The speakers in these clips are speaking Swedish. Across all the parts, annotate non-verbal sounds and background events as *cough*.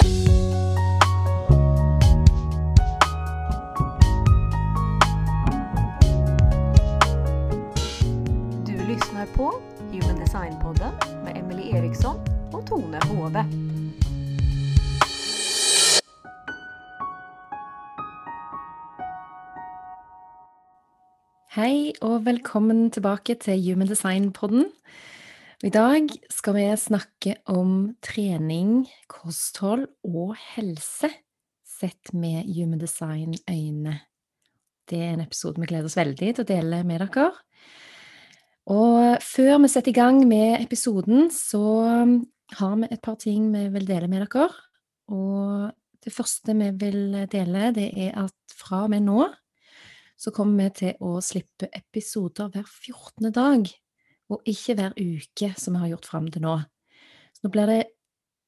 Du lyssnar på Human Design-podden med Emily Eriksson och Tone Hove. Hei og velkommen tilbake til Human Design-podden. I dag skal vi snakke om trening, kosthold og helse sett med Human Design-øyne. Det er en episode vi gleder oss veldig til å dele med dere. Og før vi setter i gang med episoden, så har vi et par ting vi vil dele med dere. Og det første vi vil dele, det er at fra og med nå så kommer vi til å slippe episoder hver 14. dag, og ikke hver uke, som vi har gjort fram til nå. Så nå blir det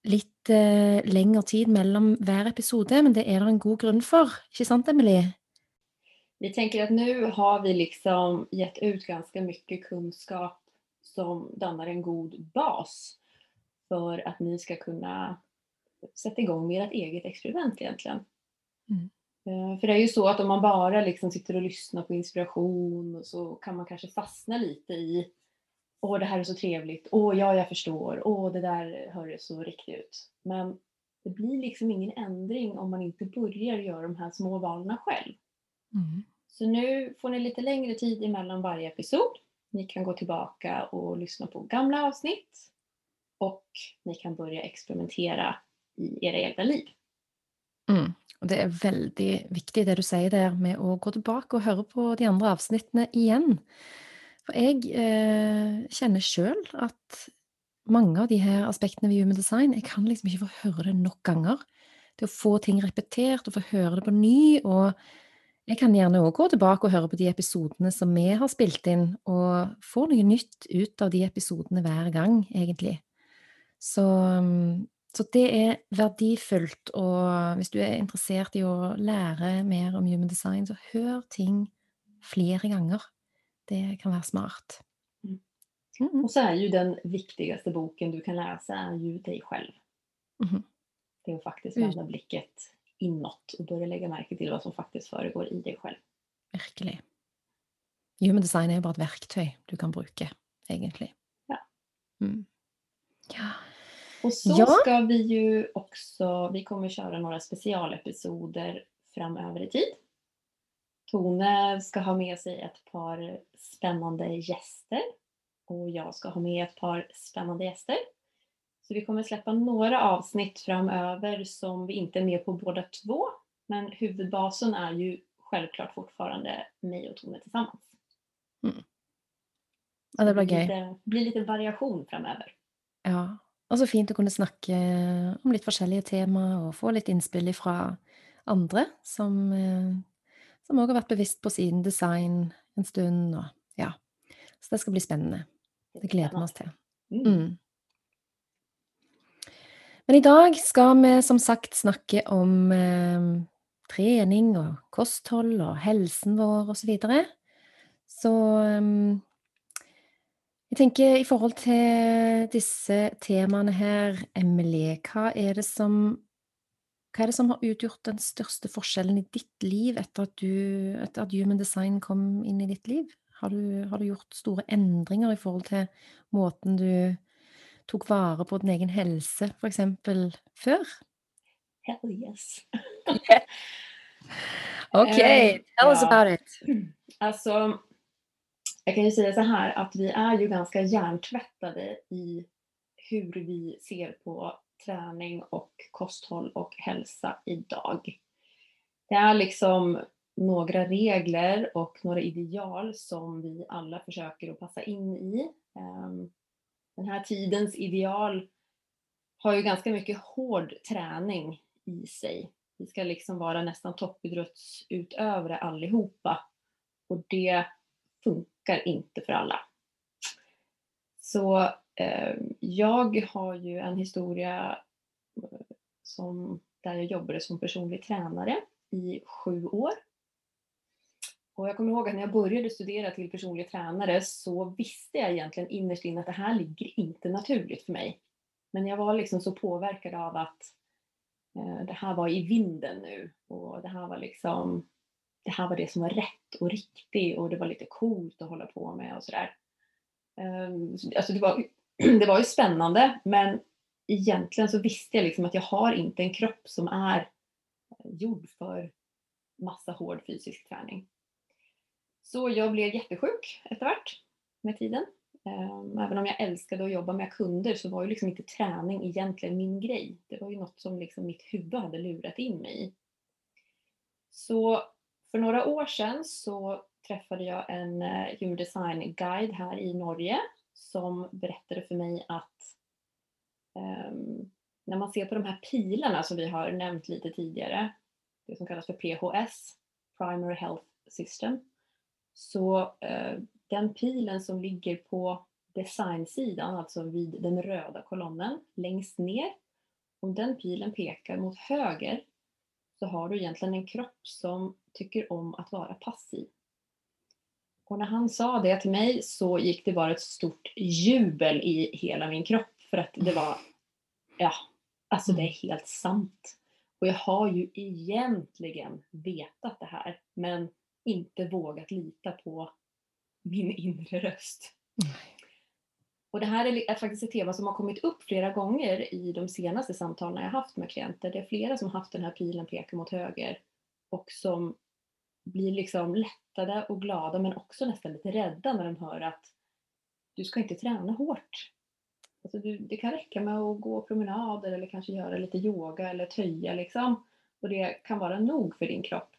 litt eh, lengre tid mellom hver episode, men det er det en god grunn for. Ikke sant, Emily? Vi tänker att nu har vi liksom gett ut ganska mycket kunskap som dannar en god bas för att ni ska kunna sätta igång med ert eget experiment egentligen. Mm. Eh, För det är ju så att om man bara liksom sitter och lyssnar på inspiration så kan man kanske fastna lite i Åh, det här är så trevligt. Åh, ja, jag förstår. Åh, det där hör så riktigt ut. Men det blir liksom ingen ändring om man inte börjar göra de här små valen själv. Mm. Så nu får ni lite längre tid emellan varje episod. Ni kan gå tillbaka och lyssna på gamla avsnitt. Och ni kan börja experimentera i era egna liv. Mm. Og det er veldig viktig det du sier der med å gå tilbake og høre på de andre avsnittene igjen. For jeg eh, kjenner sjøl at mange av de her aspektene ved human design, jeg kan liksom ikke få høre det nok ganger. Det å få ting repetert og få høre det på ny, og jeg kan gjerne òg gå tilbake og høre på de episodene som vi har spilt inn, og få noe nytt ut av de episodene hver gang, egentlig. Så, mm, så det er verdifullt, og hvis du er interessert i å lære mer om human design, så hør ting flere ganger. Det kan være smart. Mm. Mm. Och så är ju den viktigaste boken du kan läsa är ju dig själv. Mhm. Det är att faktiskt Mm. vända blicket inåt och börja lägga märke till vad som faktiskt föregår i dig själv. Virkelig. Human design er jo bare et verktøy du kan bruke, egentlig. Ja. Mm. Ja. Och så Ja. ska vi ju också, vi kommer köra några specialepisoder framöver i tid. Tone ska ha med sig ett par spännande gäster och jag ska ha med ett par spännande gäster. Så vi kommer släppa några avsnitt framöver som vi inte är med på båda två. Men huvudbasen är ju självklart fortfarande mig och Tone tillsammans. ja, det blir gøy. lite, blir lite variation framöver. Ja. Og så fint å kunne snakke om litt forskjellige tema og få litt innspill fra andre som eh, som òg har vært bevisst på sin design en stund. Og, ja. Så det skal bli spennende. Det gleder vi oss til. Mm. Mm. Men i dag skal vi som sagt snakke om eh, trening og kosthold og helsen vår osv. Så, videre. så eh, jeg tenker i forhold til disse temaene her, Emilie, hva er det som hva er det som har utgjort den største forskjellen i ditt liv etter at, du, etter at Human Design kom inn i ditt liv? Har du, har du gjort store endringer i forhold til måten du tok vare på din egen helse, eksempel, før? Hell yes. *laughs* Ok, Eh, tell us about it. *clears throat* Alltså, jag kan ju säga så här att vi är ju ganska hjärntvättade i hur vi ser på träning och kosthåll och hälsa idag. Det är liksom några regler och några ideal som vi alla försöker att passa in i. Ehm, den här tidens ideal har ju ganska mycket hård träning i sig. Vi ska liksom vara nästan toppidrottsutövare allihopa. Och det funkar inte för alla. Så Ehm, jag har ju en historia eh, som, där jag jobbade som personlig tränare i sju år. Och jag kommer ihåg att när jag började studera till personlig tränare så visste jag egentligen innerst inne att det här ligger inte naturligt för mig. Men jag var liksom så påverkad av att Eh, det här var i vinden nu och det här var liksom det här var det som var rätt och riktigt och det var lite coolt att hålla på med och sådär. Ehm, alltså det, var, *clears throat* det var ju spännande men egentligen så visste jag liksom att jag har inte en kropp som är eh, gjord för massa hård fysisk träning. Så jag blev jättesjuk efterhvert med tiden. Ehm, även om jag älskade att jobba med kunder så var ju liksom inte träning egentligen min grej. Det var ju något som liksom mitt huvud hade lurat in mig i. Så för några år sedan så träffade jag en eh, human design guide här i Norge som berättade för mig att um, när man ser på de här pilarna som vi har nämnt lite tidigare, det som kallas för PHS, Primary Health System, så uh, den pilen som ligger på designsidan, alltså vid den röda kolonnen längst ner, om den pilen pekar mot höger så har du egentligen en kropp som tycker om att vara passiv. Och när han sa det till mig så gick det bara ett stort jubel i hela min kropp för att det var, ja, alltså det är helt sant. Och jag har ju egentligen vetat det här men inte vågat lita på min inre röst. Och det här är faktiskt ett tema som har kommit upp flera gånger i de senaste samtalen jag haft med klienter. Det är flera som haft den här pilen pekar mot höger och som blir liksom lättade och glada men också nästan lite rädda när de hör att du ska inte träna hårt. Alltså du, det kan räcka med att gå promenader eller kanske göra lite yoga eller töja liksom. Och det kan vara nog för din kropp.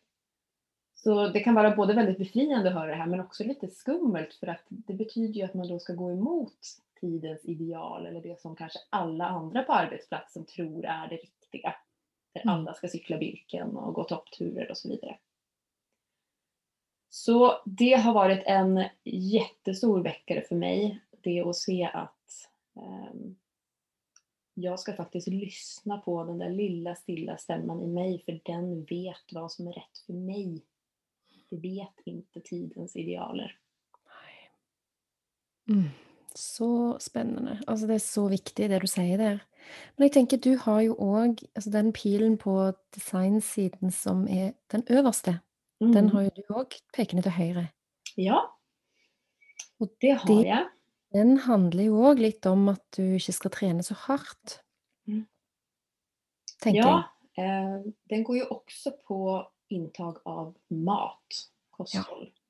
Så det kan vara både väldigt befriande att höra det här men också lite skummelt för att det betyder ju att man då ska gå emot tidens ideal eller det som kanske alla andra på arbetsplatsen tror är det riktiga. Där mm. alla ska cykla Birken och gå toppturer och så vidare. Så det har varit en jättestor väckare för mig. Det att se att um, jag ska faktiskt lyssna på den där lilla stilla stämman i mig för den vet vad som är rätt för mig. Det vet inte tidens idealer. Mm. Så spännande. Alltså det är så viktigt det du säger där. Men jag tänker, du har ju också alltså den pilen på designsidan som är den översta. Mm. Den har ju du också pekande till höger. Ja, och det har det, jag. Den handlar ju också lite om att du inte ska träna så hårt. Mm. ja, eh, den går ju också på intag av mat, kosthåll. Ja.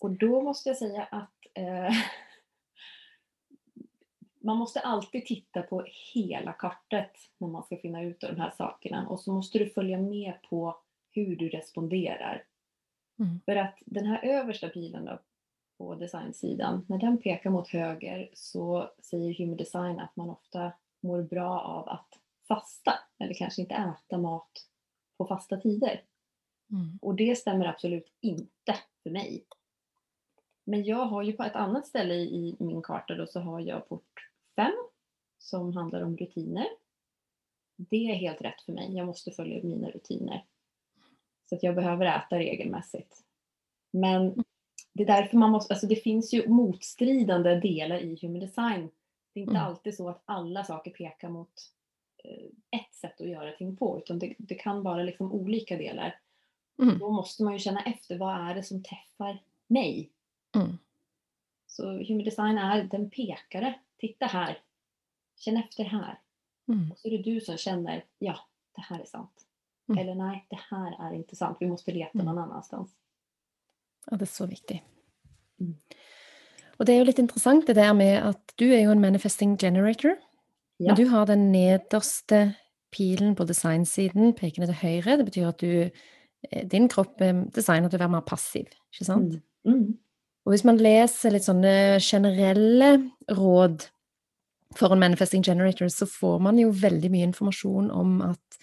Och då måste jag säga att eh, *laughs* man måste alltid titta på hela kartet när man ska finna ut de här sakerna och så måste du följa med på hur du responderar. Mm. För att den här översta pilen då, på designsidan, när den pekar mot höger så säger Human Design att man ofta mår bra av att fasta eller kanske inte äta mat på fasta tider. Mm. Och det stämmer absolut inte för mig. Men jag har ju på ett annat ställe i min karta då så har jag port 5 som handlar om rutiner. Det är helt rätt för mig. Jag måste följa mina rutiner. Så att jag behöver äta regelmässigt. Men det är därför man måste, alltså det finns ju motstridande delar i human design. Det är inte mm. alltid så att alla saker pekar mot eh, ett sätt att göra ting på utan det, det kan vara liksom olika delar. Mm. Då måste man ju känna efter vad är det som träffar mig? Mm. Så human design är den pekare. Titta här. Känn efter här. Mm. Och så är det du som känner, ja, det här är sant. Mm. Eller nej, det här är inte sant. Vi måste leta mm. någon annanstans. Ja, det är så viktigt. Mm. Och det är ju lite intressant det där med att du är ju en manifesting generator. Ja. Men du har den nedersta pilen på designsidan pekande till höger. Det betyder att du, eh, din kropp är designad att vara mer passiv, inte sant? Mm. Mm. Och om man läser lite sådana generella råd för en manifesting generator så får man ju väldigt mycket information om att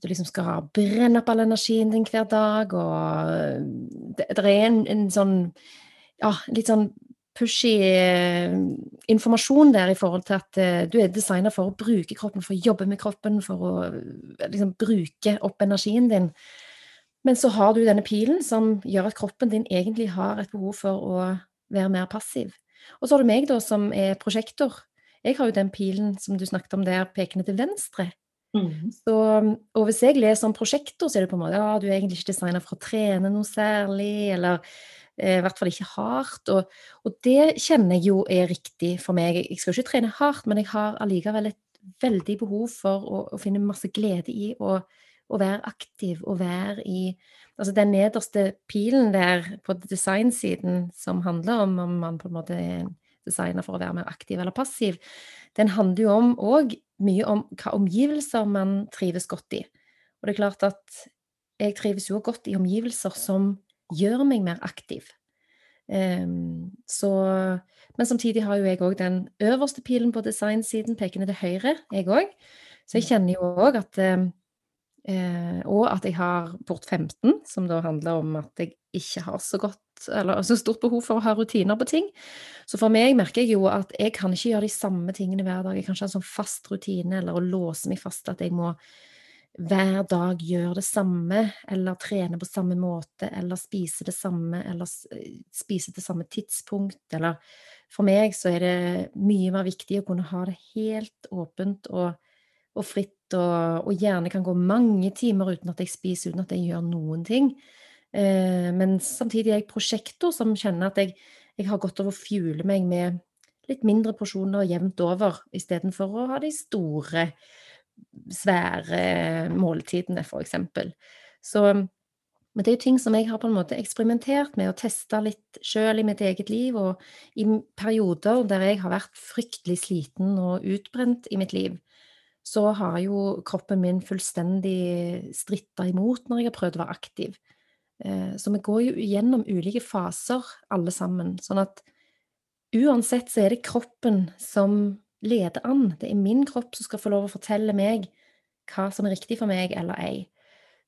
at du liksom skal brenne opp all energien din hver dag, og eh, det, det er en, en, sånn Ja, litt sånn pushy eh, informasjon der i forhold til at eh, du er designa for å bruke kroppen, for å jobbe med kroppen, for å eh, liksom bruke opp energien din. Men så har du denne pilen som gjør at kroppen din egentlig har et behov for å være mer passiv. Og så har du meg, da, som er prosjektor. Jeg har jo den pilen som du snakket om der, pekende til venstre. Mm. Så, og hvis jeg leser om prosjekter, så er det på en måte ja, du er egentlig ikke designa for å trene noe særlig, eller eh, i hvert fall ikke hardt. Og, og det kjenner jeg jo er riktig for meg. Jeg skal ikke trene hardt, men jeg har allikevel et veldig behov for å, å finne masse glede i å, å være aktiv og være i Altså den nederste pilen der på designsiden som handler om om man på en måte er designer for å være mer aktiv eller passiv, den handler jo om òg mye om hva omgivelser man trives godt i. Og det er klart at jeg trives jo godt i omgivelser som gjør meg mer aktiv. Um, så, men samtidig har jo jeg òg den øverste pilen på designsiden pekende til høyre, jeg òg. Så jeg kjenner jo òg at um, Eh, og at jeg har port 15, som da handler om at jeg ikke har så godt eller så stort behov for å ha rutiner på ting. Så for meg merker jeg jo at jeg kan ikke gjøre de samme tingene hver dag. Jeg kan ikke ha en sånn fast rutine eller å låse meg fast at jeg må hver dag gjøre det samme, eller trene på samme måte, eller spise det samme, eller spise til samme tidspunkt, eller For meg så er det mye mer viktig å kunne ha det helt åpent og, og fritt og, og, gjerne kan gå mange timer uten at jeg spiser, uten at jeg gjør noen ting. Eh, men samtidig er jeg prosjektor som kjenner at jeg, jeg har godt av å fuele meg med litt mindre porsjoner jevnt over, istedenfor å ha de store, svære eh, måltidene, f.eks. Så men det er jo ting som jeg har på en måte eksperimentert med og testa litt sjøl i mitt eget liv, og i perioder der jeg har vært fryktelig sliten og utbrent i mitt liv, så har jo kroppen min fullstendig stritta imot når jeg har prøvd å være aktiv. Eh, så vi går jo gjennom ulike faser, alle sammen. Sånn at uansett så er det kroppen som leder an. Det er min kropp som skal få lov å fortelle meg hva som er riktig for meg eller ei.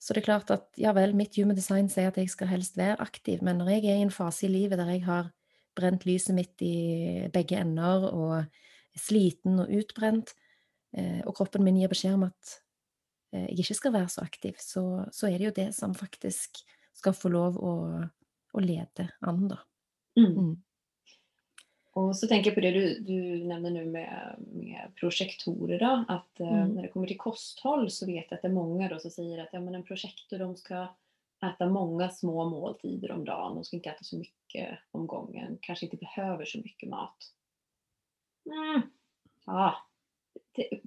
Så det er klart at ja vel, mitt human design sier at jeg skal helst være aktiv, men når jeg er i en fase i livet der jeg har brent lyset mitt i begge ender og er sliten og utbrent, og kroppen min gir beskjed om at eh, jeg ikke skal være så aktiv, så, så, er det jo det som faktisk skal få lov å, å lede an, da. Mm. Mm. Och så tänker jag på det du, du nämnde nu med, med projektorer då, att eh, mm. när det kommer till kosthåll så vet jag att det är många då som säger att ja, men en projektor de ska äta många små måltider om dagen, de ska inte äta så mycket om gången, kanske inte behöver så mycket mat. Mm. Ja,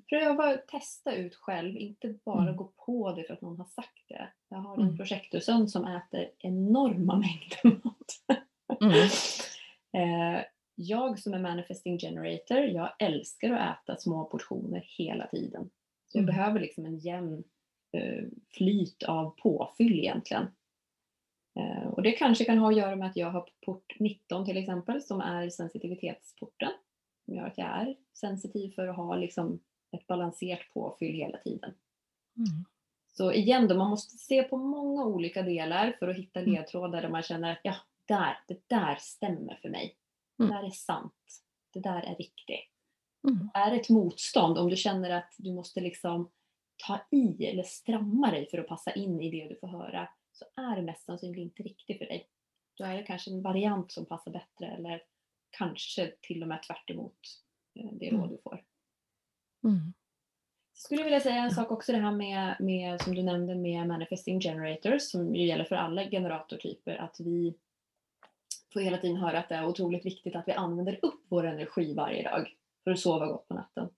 pröva testa ut själv, inte bara mm. gå på det för att någon har sagt det. Jag har en mm. projektorson som äter enorma *laughs* mängder mat. Mm. *laughs* Eh, jag som är manifesting generator, jag älskar att äta små portioner hela tiden. Så jag mm. behöver liksom en jämn uh, flyt av påfyll egentligen. Uh, och det kanske kan ha att göra med att jag har port 19 till exempel som är sensitivitetsporten gör att jag är sensitiv för att ha liksom ett balanserat påfyll hela tiden. Mm. Så igen då, man måste se på många olika delar för att hitta mm. ledtrådar där man känner att ja, där, det där stämmer för mig. Mm. Det där är sant. Det där är riktigt. Mm. Är det ett motstånd, om du känner att du måste liksom ta i eller stramma dig för att passa in i det du får höra, så är det mest sannolikt inte riktigt för dig. Då är det kanske en variant som passar bättre eller kanske till och med tvärt emot eh, det råd mm. du får. Mm. Skulle vilja säga en sak också det här med, med, som du nämnde med manifesting generators som ju gäller för alla generatortyper att vi får hela tiden höra att det är otroligt viktigt att vi använder upp vår energi varje dag för att sova gott på natten.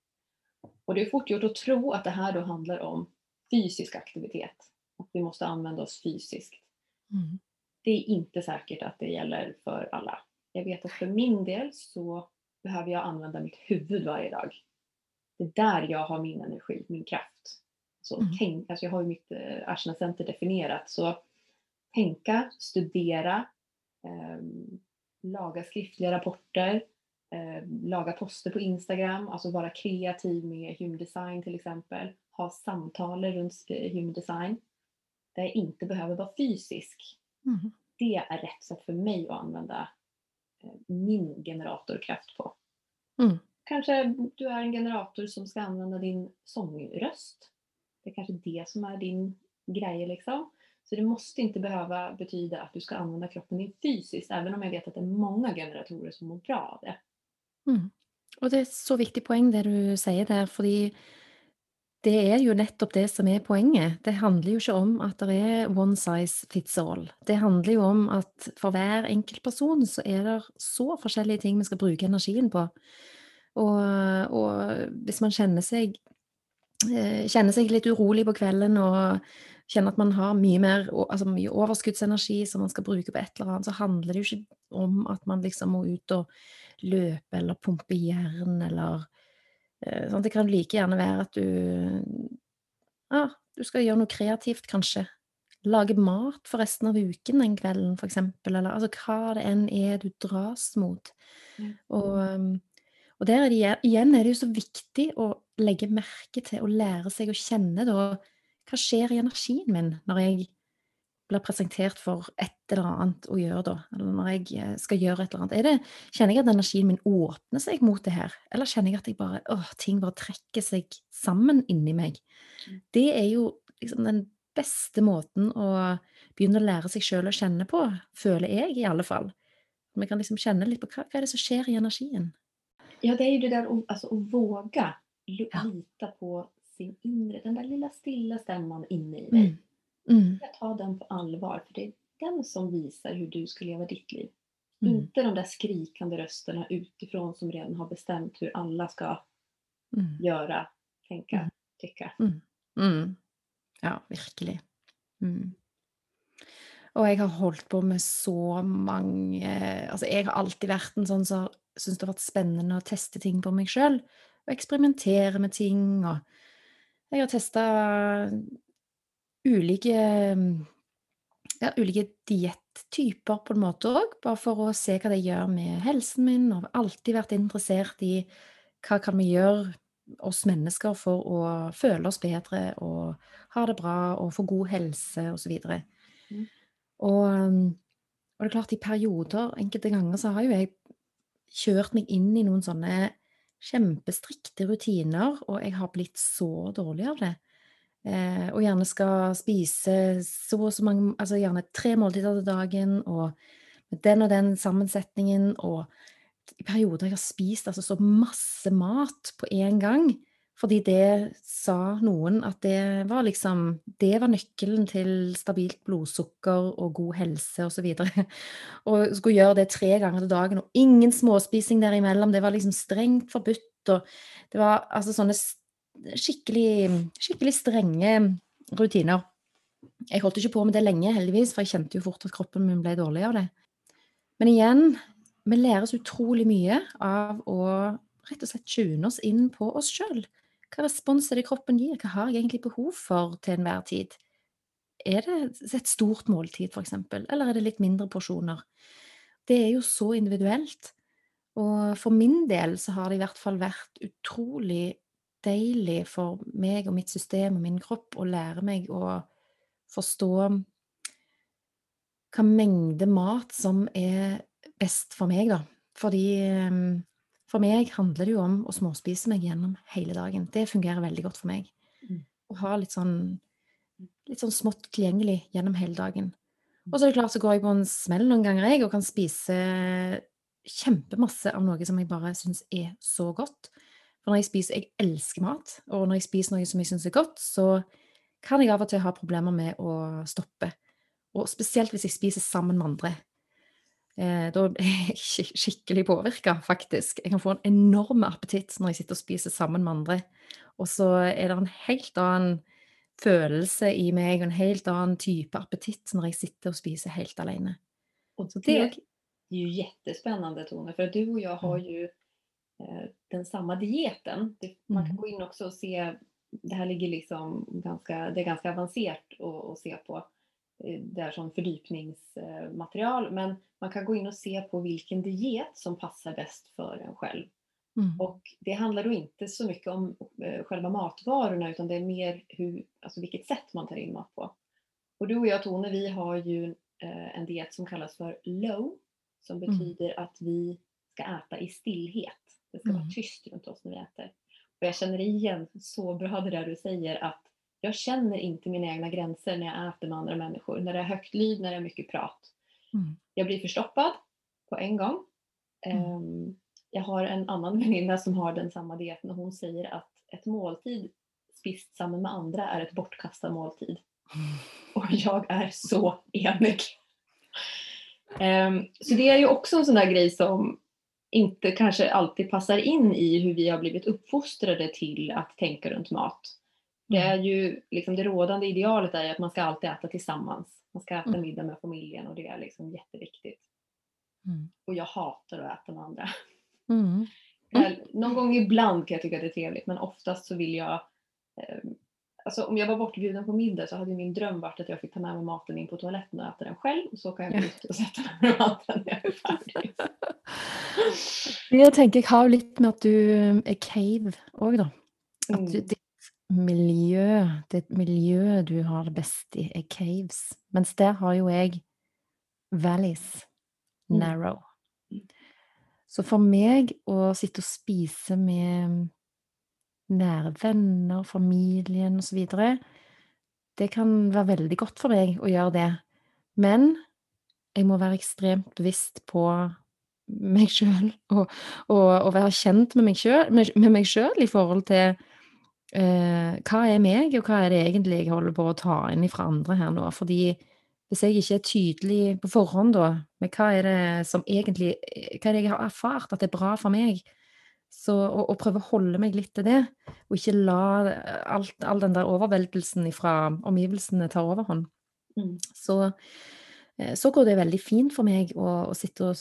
Och det är fort gjort att tro att det här då handlar om fysisk aktivitet. Att vi måste använda oss fysiskt. Mm. Det är inte säkert att det gäller för alla. Jag vet att för min del så behöver jag använda mitt huvud varje dag. Det är där jag har min energi, min kraft. Så mm. tänk, alltså jag har ju mitt eh, Ashna Center definierat. Så tänka, studera, eh, laga skriftliga rapporter, eh, laga poster på Instagram, alltså vara kreativ med human design till exempel. Ha samtal runt eh, human design. Där jag inte behöver vara fysisk. Mm. Det är rätt sätt för mig att använda min generatorkraft på. Mm. Kanske du är en generator som ska använda din sångröst. Det är kanske det som är din grej liksom. Så det måste inte behöva betyda att du ska använda kroppen din fysiskt, även om jag vet att det är många generatorer som mår bra av det. Mm. Och det är så viktigt poäng det du säger där, för det er jo nettopp det som er poenget. Det handler jo ikke om at det er one size fits all. Det handler jo om at for hver enkelt person så er det så forskjellige ting vi skal bruke energien på. Og, og hvis man kjenner seg, eh, kjenner seg litt urolig på kvelden og kjenner at man har mye mer, altså mye overskuddsenergi som man skal bruke på et eller annet, så handler det jo ikke om at man liksom må ut og løpe eller pumpe jern eller sånn, det kan like gjerne være at du Ja, du skal gjøre noe kreativt, kanskje. Lage mat for resten av uken den kvelden, eksempel. Eller altså hva det enn er du dras mot. Mm. Og, um, og, der er det igjen er det jo så viktig å legge merke til og lære seg å kjenne da Hva skjer i energien min når jeg blir presentert for et eller annet å gjøre da, eller når jeg eh, skal gjøre et eller annet. Det, kjenner jeg at energien min åpner seg mot det her, eller kjenner jeg at jeg bare, åh, ting bare trekker seg sammen inni meg? Mm. Det er jo liksom den beste måten å begynne å lære seg sjøl å kjenne på, føler jeg i alle fall. Vi kan liksom kjenne litt på hva, hva er det som skjer i energien. Ja, det er jo det der å, alltså, å våge lita på sin inre, den där lilla stilla stämman inne i dig. Mm. Mm. Ta den på allvar, för det är den som visar hur du ska leva ditt liv. Mm. Inte de där skrikande rösterna utifrån som redan har bestämt hur alla ska mm. göra, tänka, mm. tycka. Mm. Mm. Ja, virkelig. Og jeg har holdt på med så mange Altså, jeg har alltid vært en sånn som så syns det har vært spennende å teste ting på meg sjøl. Og eksperimentere med ting. Og jeg har testa ulike ja, ulike diettyper på en måte òg, bare for å se hva det gjør med helsen min. Og har alltid vært interessert i hva kan vi gjøre oss mennesker for å føle oss bedre og ha det bra og få god helse osv. Mm. Og, og det er klart, i perioder, enkelte ganger, så har jo jeg kjørt meg inn i noen sånne kjempestrikte rutiner, og jeg har blitt så dårlig av det. Eh, og gjerne skal spise så og så mange Altså gjerne tre måltider til dagen, og med den og den sammensetningen, og i perioder jeg har spist altså så masse mat på én gang. Fordi det sa noen at det var liksom Det var nøkkelen til stabilt blodsukker og god helse osv. Og, så og skulle gjøre det tre ganger til dagen, og ingen småspising derimellom. Det var liksom strengt forbudt. Og det var altså sånne skikkelig, skikkelig strenge rutiner. Jeg holdt ikke på med det lenge, heldigvis, for jeg kjente jo fort at kroppen min ble dårlig av det. Men igjen, vi læres utrolig mye av å rett og slett tune oss inn på oss sjøl. Hva respons er det kroppen gir? Hva har jeg egentlig behov for til enhver tid? Er det et stort måltid, f.eks., eller er det litt mindre porsjoner? Det er jo så individuelt. Og for min del så har det i hvert fall vært utrolig deilig for meg og mitt system og min kropp å lære meg å forstå hva mengde mat som er best for meg, da. Fordi ehm, for meg handler det jo om å småspise meg gjennom hele dagen. Det fungerer veldig godt for meg. Mm. Å ha litt sånn, litt sånn smått tilgjengelig gjennom hele dagen. Og så er det klart så går jeg på en smell noen ganger, jeg, og kan spise kjempemasse av noe som jeg bare syns er så godt. For når jeg spiser Jeg elsker mat, og når jeg spiser noe som jeg syns er godt, så kan jeg av og til ha problemer med å stoppe. Og spesielt hvis jeg spiser sammen med andre. Eh, da er jeg *laughs* skikkelig påvirka, faktisk. Jeg kan få en enorm appetitt når jeg sitter og spiser sammen med andre. Og så er det en helt annen følelse i meg, og en helt annen type appetitt når jeg sitter og spiser helt alene. Och det, är ju jättespännande Tone, för du och jag har mm. ju den samma dieten. man kan mm. gå in också och se, det här ligger liksom ganska, det är ganska avancerat att, se på. Eh, det är som fördjupningsmaterial men man kan gå in och se på vilken diet som passar bäst för en själv. Mm. Och det handlar då inte så mycket om eh, själva matvarorna utan det är mer hur, alltså vilket sätt man tar in mat på. Och du och jag Tone, vi har ju en diet som kallas för low som mm. betyder mm. att vi ska äta i stillhet. Det ska mm. vara tyst runt oss när vi äter. Och jag känner igen så bra det där du säger att jag känner inte mina egna gränser när jag äter med andra människor. När det är högt lyd, när det är mycket prat. Mm. Jag blir förstoppad på en gång. Um, jag har en annan väninna som har den samma dieten och hon säger att ett måltid spist samman med andra är ett bortkastad måltid. Och jag är så enig. Um, så det är ju också en sån där grej som inte kanske alltid passar in i hur vi har blivit uppfostrade till att tänka runt mat. Det Mm. är ju liksom det rådande idealet är att man ska alltid äta tillsammans. Man ska äta Mm. middag med familjen och det är liksom jätteviktigt. Mm. Och jag hatar att äta med andra. Mm. Väl, Någon gång ibland kan jag tycka att det är trevligt men oftast så vill jag eh, Alltså om jag var bortbjuden på middag så hade min dröm varit att jag fick ta med mig maten in på toaletten och äta den själv och så kan jag gå ut och sätta mig med maten när jag är färdig. Jeg tenker jeg har jo litt med at du er cave òg, da. At du, Mm. ditt miljø, det miljøet du har best i, er caves. Mens der har jo jeg valleys, Mm. narrow. Mm. Så for meg å sitte og spise med nære venner, familien osv., det kan være veldig godt for meg å gjøre det. Men jeg må være ekstremt bevisst på meg sjøl, og, og, og være kjent med meg sjøl med, med meg i forhold til eh, hva er meg, og hva er det egentlig jeg holder på å ta inn fra andre her nå. Fordi hvis jeg ikke er tydelig på forhånd da, med hva er det som egentlig Hva eh, er det jeg har erfart at det er bra for meg, så, og, og prøve å holde meg litt til det, og ikke la alt, all den der overveldelsen fra omgivelsene ta overhånd Mm. så, eh, så går det veldig fint for meg å, å sitte og,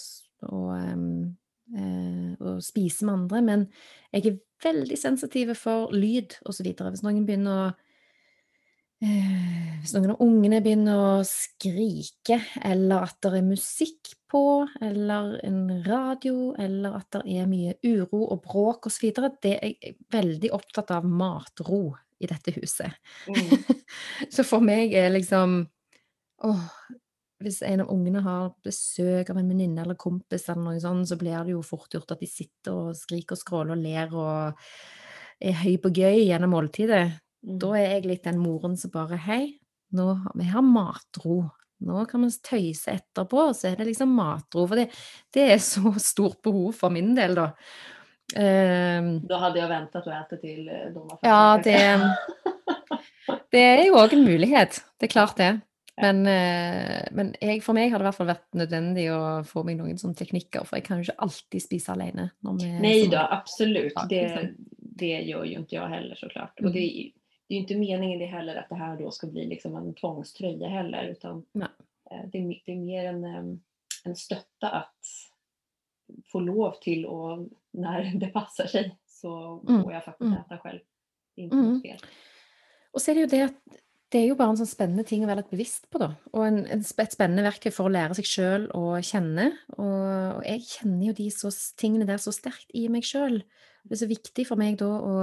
og, eh, og spise med andre, men jeg er veldig sensitiv for lyd videre. Hvis noen begynner å Hvis noen av ungene begynner å skrike, eller at det er musikk på, eller en radio, eller at det er mye uro og bråk osv., det er jeg veldig opptatt av matro i dette huset. Mm. *laughs* Så for meg er liksom Åh, hvis en av ungene har besøk av en venninne eller kompis, eller noe sånt, så blir det jo fort gjort at de sitter og skriker og skråler og ler og er høy på gøy gjennom måltidet. Mm. Da er jeg litt den moren som bare Hei, nå, har- vi har matro. Nå kan vi tøyse etterpå, og så er det liksom matro. For det, det er så stort behov for min del, da. Ehm, Då hade jag väntat och ätit till eh, de var ja, det, *laughs* det er jo òg en mulighet. Det er klart det. Men, eh, men jeg, for meg har det i hvert fall vært nødvendig å få meg noen sånne teknikker, for jeg kan jo ikke alltid spise alene. Når vi er Nej så då, mange. absolut. Ja, Det, liksom. det gör ju inte jag heller såklart. Mm. Och det, är ju- det är ju inte meningen det heller att det här då ska bli liksom en tvångströja heller. Utan Nej. eh, det, är, det är mer en, em, en stötta att få lov till och när *laughs* det passar sig så Mm. får jag faktiskt Mm. äta själv. Det är inte Mm. något fel. Og så er det jo det at det er jo bare en sånn spennende ting å være litt bevisst på, da. Og en, en, et spennende verktøy for å lære seg sjøl å kjenne. Og, og jeg kjenner jo de så, tingene der så sterkt i meg sjøl. Det er så viktig for meg da å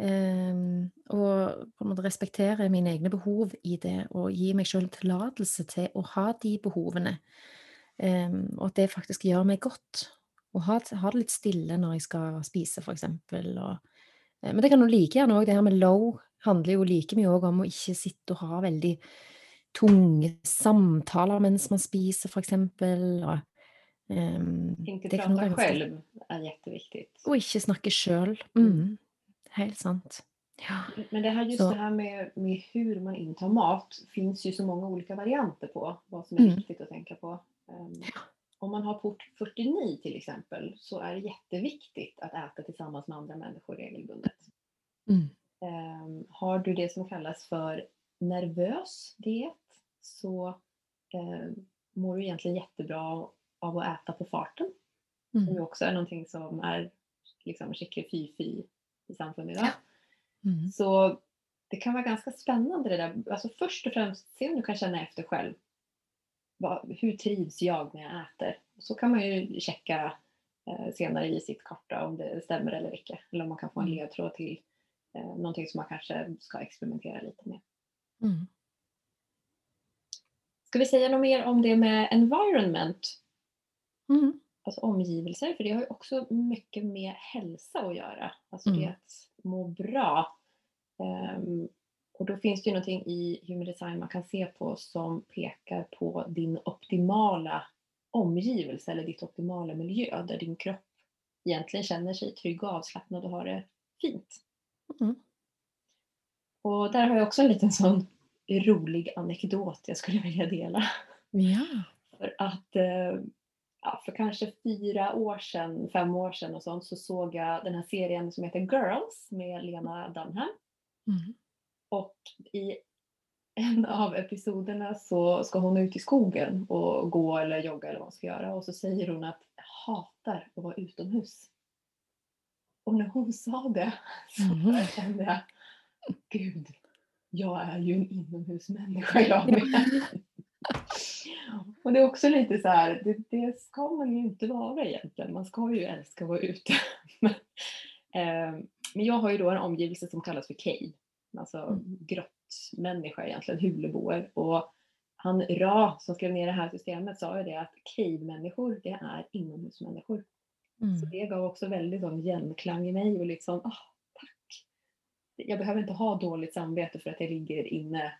ehm, å på en måte respektere mine egne behov i det, og gi meg sjøl tillatelse til å ha de behovene. Ehm, og at det faktisk gjør meg godt. Å ha, ha det litt stille når jeg skal spise, eksempel. Og, eh, men det kan jo like gjerne òg det her med low handler jo like mye om å ikke sitte og ha veldig tunge samtaler mens man spiser, eksempel. Og, ehm, Inte prata själv är jätteviktigt. Og ikke snakke sjøl. Mm. Helt sant. Ja. Men det här, just Så- det här med, med hur man intar mat finns ju så många olika varianter på vad som är Mm. viktigt att tänka på. Ehm, om man har port 49 till exempel så är det jätteviktigt att äta tillsammans med andra människor regelbundet. Mm. Ehm, har du det som kallas för nervös diet så ehm, mår du egentligen jättebra av att äta på farten. Som Mm. också är någonting som är liksom skicklig fy-fy i samfundet idag. Mm. Så det kan vara ganska spännande det där. Alltså först och främst se om du kan känna efter själv. Vad, hur trivs jag när jag äter? Så kan man ju checka eh, senare i sitt karta om det stämmer eller icke. Eller om man kan få en Mm. ledtråd till eh, någonting som man kanske ska experimentera lite med. Mm. Ska vi säga något mer om det med environment? Mm. Alltså omgivelser, för det har ju också mycket med hälsa att göra. Alltså det Mm. att må bra. Ehm, och då finns det ju någonting i human design man kan se på som pekar på din optimala omgivelse eller ditt optimala miljö där din kropp egentligen känner sig trygg och avslappnad och har det fint. Mm. Och där har jag också en liten sån rolig anekdot jag skulle vilja dela. Ja. För att eh, ja, för kanske fyra år sedan, fem år sedan och sånt så såg jag den här serien som heter Girls med Lena Dunham. Mm. Och i en av episoderna så ska hon ut i skogen och gå eller jogga eller vad hon ska göra och så säger hon att jag hatar att vara utomhus. Och när hon sa det så Mhm. kände jag, gud, jag är ju en inomhusmänniska jag med. *laughs* Och det är också lite så här, det, det ska man ju inte vara egentligen. Man ska ju älska att vara ute. *laughs* Men, eh, men jag har ju då en omgivelse som kallas för cave. Alltså Mm. grottmänniska egentligen, huleboer. Och han Ra som skrev ner det här systemet sa ju det att cave-människor, det är inomhusmänniskor. Så Mm. det gav också väldigt sån genklang i mig och liksom, ah, tack. Jag behöver inte ha dåligt samvete för att jag ligger inne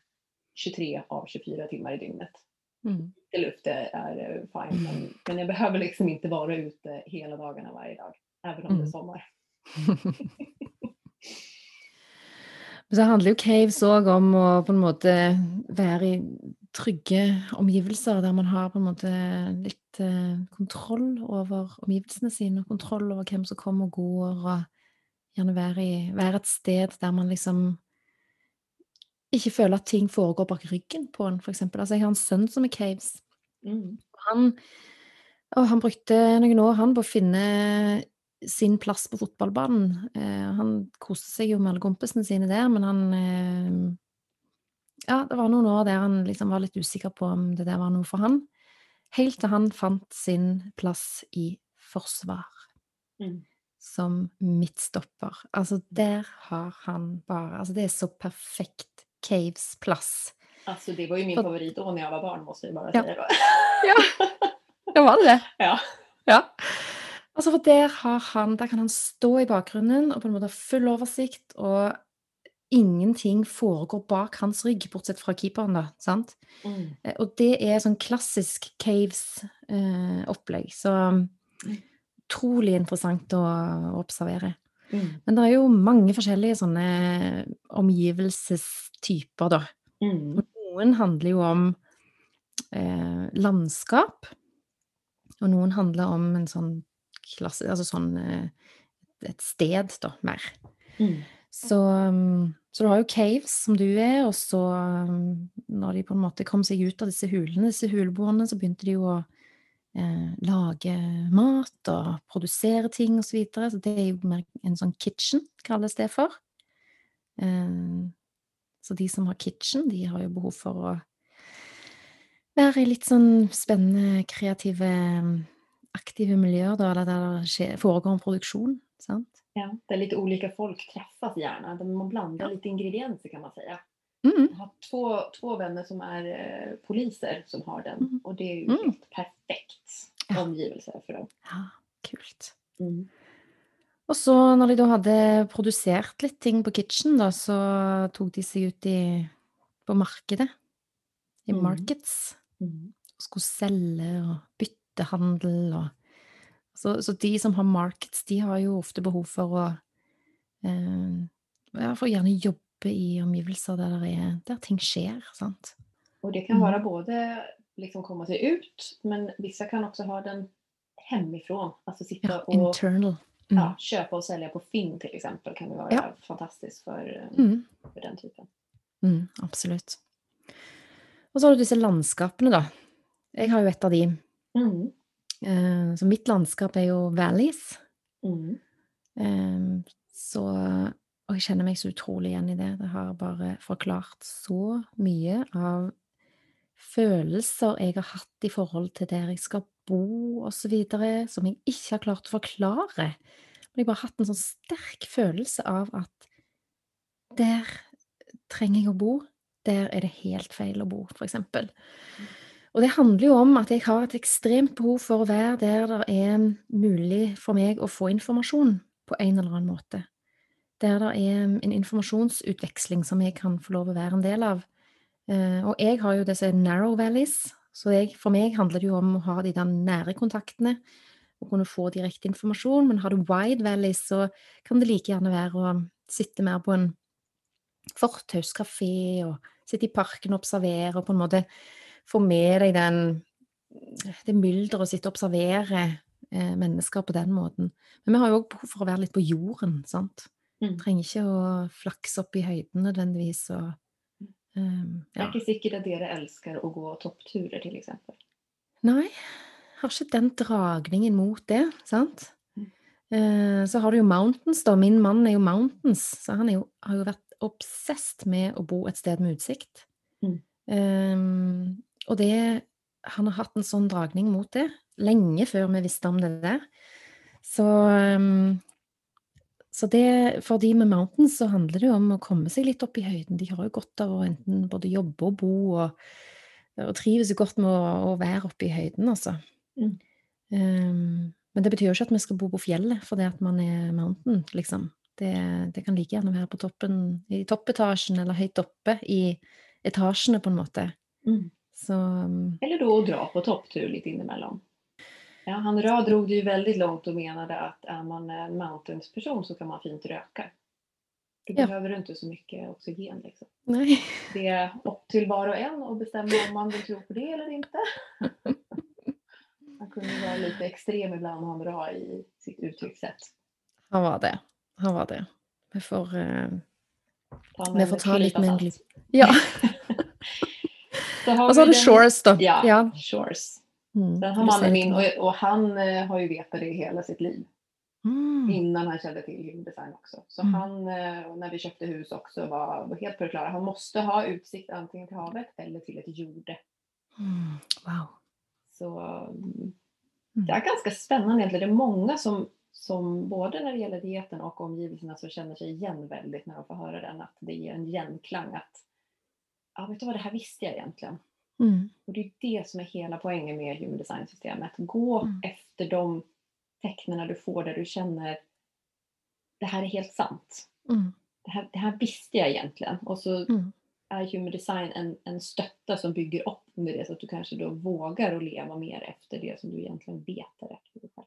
23 av 24 timmar i dygnet. Mm. Lite luft är, är eh, fine, men, men jag behöver liksom inte vara ute hela dagarna varje dag. Även om det är Mm. sommar. *laughs* Så handler jo caves òg om å på en måte være i trygge omgivelser, der man har på en måte litt kontroll over omgivelsene sine, og kontroll over hvem som kommer og går, og gjerne være, i, være et sted der man liksom ikke føler at ting foregår bak ryggen på en, eksempel. Altså, jeg har en sønn som er caves. Mm. Han, og han brukte noen år han på å finne sin plass på fotballbanen. Eh, han koste seg jo med alle kompisene sine der, men han eh, Ja, det var noen år der han liksom var litt usikker på om det der var noe for han. Helt til han fant sin plass i forsvar. Mm. Som midtstopper. Altså, der har han bare Altså, det er så perfekt Caves plass. Alltså det var ju min För- favorit då när jag var barn måste jag bara Ja. säga. *laughs* Ja, ja var det det? *laughs* Ja. Ja. Altså, for der har han Der kan han stå i bakgrunnen og på en måte ha full oversikt, og ingenting foregår bak hans rygg, bortsett fra keeperen, da. Sant? Mm. Eh, Og det er sånn klassisk Caves-opplegg. så utrolig interessant å, å observere. Mm. Men det er jo mange forskjellige sånne omgivelsestyper, da. Mm. Noen handler jo om eh, landskap, og noen handler om en sånn klasse Altså sånn eh, et sted, da, mer. Mm. Så, så du har jo caves, som du er, og så, når de på en måte kom seg ut av disse hulene, disse huleboerne, så begynte de jo å eh, lage mat og produsere ting og så videre. Så det er jo mer en sånn kitchen, kalles det for. Eh, så de som har kitchen, de har jo behov for å være i litt sånn spennende, kreative, aktive miljøer, da, der det foregår en produksjon, sant? Ja, där lite olika folk träffas gärna. Där man blandar lite ingredienser kan man säga. Mm. Jag har två, två vänner som är eh, poliser som har den. Mm. Och det är ju Mm. helt perfekt Ja. omgivelse för dem. Ja, kult. Mm. Og så når de da hadde produsert litt ting på kitchen, da, så tok de seg ut i, på markedet. I Mhm. markets. Mm. Og skulle selge og byttehandel og så, så de som har markets, de har jo ofte behov for å eh, Ja, for å gjerne jobbe i omgivelser der, er, der ting skjer, sant. Och det kan Mm. vara både liksom komma sig ut men vissa kan också ha den hemifrån. Alltså sitta Ja, och internal. Mm. ja, köpa och sälja på Finn till exempel kan det vara Ja. fantastiskt för, eh, Mm. för den typen. Mm, absolutt. Og så har du disse landskapene, da. Jeg har jo et av de. Mm. Eh, så mitt landskap er jo valleys. Mm. Eh, så Og jeg kjenner meg så utrolig igjen i det. Det har bare forklart så mye av følelser jeg har hatt i forhold til der jeg skal bo, osv., så som jeg ikke har klart å forklare. Men jeg har bare hatt en sånn sterk følelse av at der trenger jeg å bo. Der er det helt feil å bo, f.eks. Og det handler jo om at jeg har et ekstremt behov for å være der det er mulig for meg å få informasjon på en eller annen måte. Der det er en informasjonsutveksling som jeg kan få lov å være en del av. Eh, og jeg har jo disse narrow valleys, så jeg, for meg handler det jo om å ha de der nære kontaktene og kunne få direkte informasjon. Men har du wide valleys, så kan det like gjerne være å sitte mer på en fortauskafé og sitte i parken og observere og på en måte få med deg den det mylderet og sitte og observere eh, mennesker på den måten. Men vi har jo òg behov for å være litt på jorden, sant. Mm. Trenger ikke å flakse opp i høyden nødvendigvis og ehm, Det er ja. ikke sikkert at dere elsker å gå toppturer, eksempel. Nei, har ikke den dragningen mot det, sant? Mm. Eh, så har du jo mountains, da. Min mann er jo mountains, så han jo, har jo vært obsesst med å bo et sted med utsikt. Mm. Ehm, og det Han har hatt en sånn dragning mot det lenge før vi visste om det der. Så ehm, så det, for de med mountains så handler det om å komme seg litt opp i høyden. De har jo godt av å enten både jobbe og bo, og, og trives jo godt med å, å være oppe i høyden, altså. Mm. Ehm, men det betyr jo ikke at vi skal bo på fjellet fordi at man er mountain, liksom. Det, det kan like gjerne være på toppen, i toppetasjen eller høyt oppe i etasjene, på en måte. Mm. Så um, Eller då att dra på topptur lite inemellan. Ja, han Ra drog det ju väldigt långt och menade att är man en mountains-person så kan man fint röka. Då Ja. behöver du inte så mycket oxygen. Liksom. Nei. Det är upp till var och en att bestämma om man vill tro på det eller inte. Han kunde vara lite extrem ibland, han Ra, i sitt uttryckssätt. Han var det. Han var det. Vi får eh, Vi får ta klypa med. Ja. *laughs* Så har Og så har du Shores, da. Ja, Ja. Shores. Mm. Sen har mannen min, och, och han eh, har ju vetat det hela sitt liv. Mm. Innan han kände till Human Design också. Så Mm. han, eh, när vi köpte hus också, var, helt på det klara. Han måste ha utsikt antingen till havet eller till ett jorde. Mm. Wow. Så mm, det är ganska spännande egentligen. Det är många som, som både när det gäller dieten och omgivelserna så känner sig igen väldigt när de får höra den. Att det ger en genklang att ja, vet du vad, det här visste jag egentligen. Mm. Och det är det som är hela poängen med Human Design-systemet. Gå Mm. efter de tecknen du får där du känner det här är helt sant. Mm. Det här, det här visste jag egentligen. Och så Mm. är Human Design en, en stötta som bygger upp under det så att du kanske då vågar att leva mer efter det som du egentligen vet är rätt för dig själv.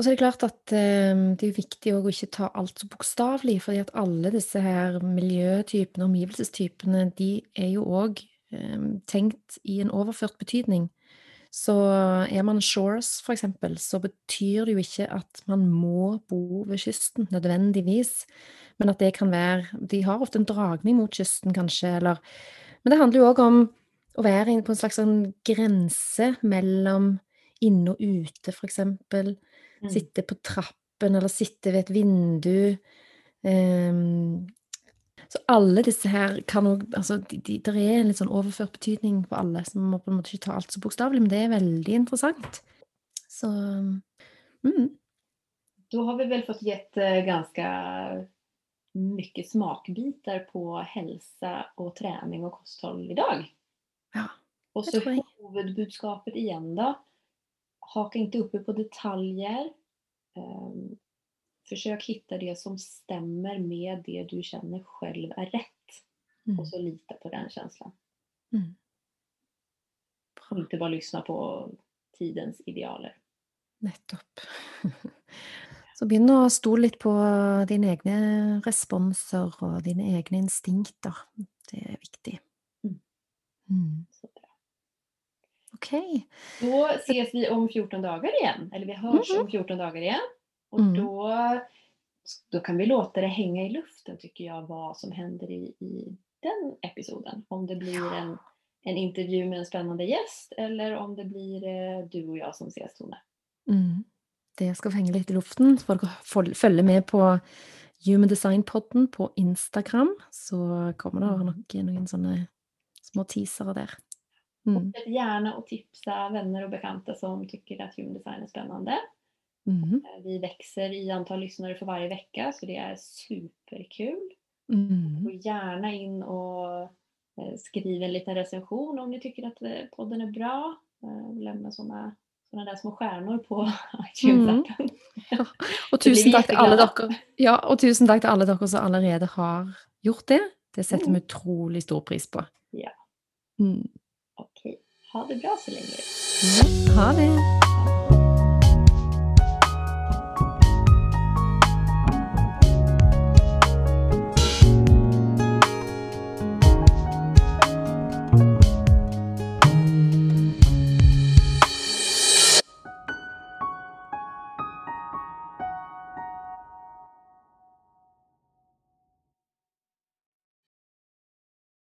Og så er det klart at eh, det er viktig å ikke ta alt så bokstavelig, fordi at alle disse her miljøtypene, omgivelsestypene, de er jo òg eh, tenkt i en overført betydning. Så er man shores, for eksempel, så betyr det jo ikke at man må bo ved kysten, nødvendigvis, men at det kan være De har ofte en dragning mot kysten, kanskje, eller Men det handler jo òg om å være inne på en slags sånn grense mellom inne og ute, for eksempel. Mm. Sitte på trappen eller sitte ved et vindu. Ehm, så alle disse her kan òg Altså, de, de, det er en litt sånn overført betydning på alle, så man må på en måte ikke ta alt så bokstavelig, men det er veldig interessant. Så mm, Då har vi väl fått gett eh, ganska mycket smakbitar på hälsa och träning och kosthåll idag. ja. Och Det så tror jag. huvudbudskapet igen då. Haka inte upp er på detaljer. Ehm, försök hitta det som stämmer med det du känner själv är rätt. Mm, Och så lita på den känslan. mm. Och inte bara lyssna på tidens idealer. Nettopp. *laughs* Så begynn å stole litt på dine egne responser og dine egne instinkter. Det er viktig. Mm. Mm. Så bra. OK. Då ses vi om 14 dagar igen. Eller vi hörs Mhm. om 14 dagar igen. Och Mm. då, då kan vi låta det hänga i luften tycker jag vad som händer i, i den episoden. Om det blir Ja. en, en intervju med en spännande gäst eller om det blir eh, du och jag som ses Tone. Mm. Det skal få henge litt i luften. Så får dere fol- følge med på Human Design-podden på Instagram. Så kommer det nok noen sånne små teasere der. Mm. Fortsätt gärna att tipsa vänner och bekanta som tycker att human design är spännande. Mm. Eh, Vi växer i antal lyssnare för varje vecka så det är superkul. Mm. Gå gärna in och eh, skriv en liten recension om ni tycker att eh, podden är bra. Lämna sådana såna där små stjärnor på *laughs* iTunes-appen. *laughs* Blir vi tusen takk til alle jätteglada. dere Ja, og tusen takk til alle dere som allerede har gjort det. Det setter Mm. vi utrolig stor pris på. Ja. Mm. Ha det bra så länge. Ha det!